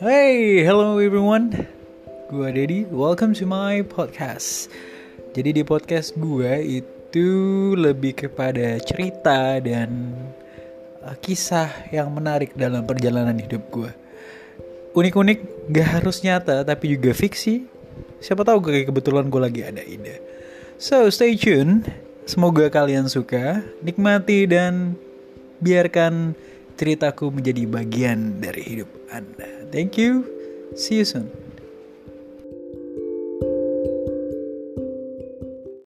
Hey, hello everyone. Gua Dedi. Welcome to my podcast. Jadi di podcast gua itu lebih kepada cerita dan uh, kisah yang menarik dalam perjalanan hidup gua. Unik-unik, gak harus nyata tapi juga fiksi. Siapa tahu kayak kebetulan gue lagi ada ide. So stay tune. Semoga kalian suka, nikmati dan biarkan ceritaku menjadi bagian dari hidup Anda. Thank you. See you soon.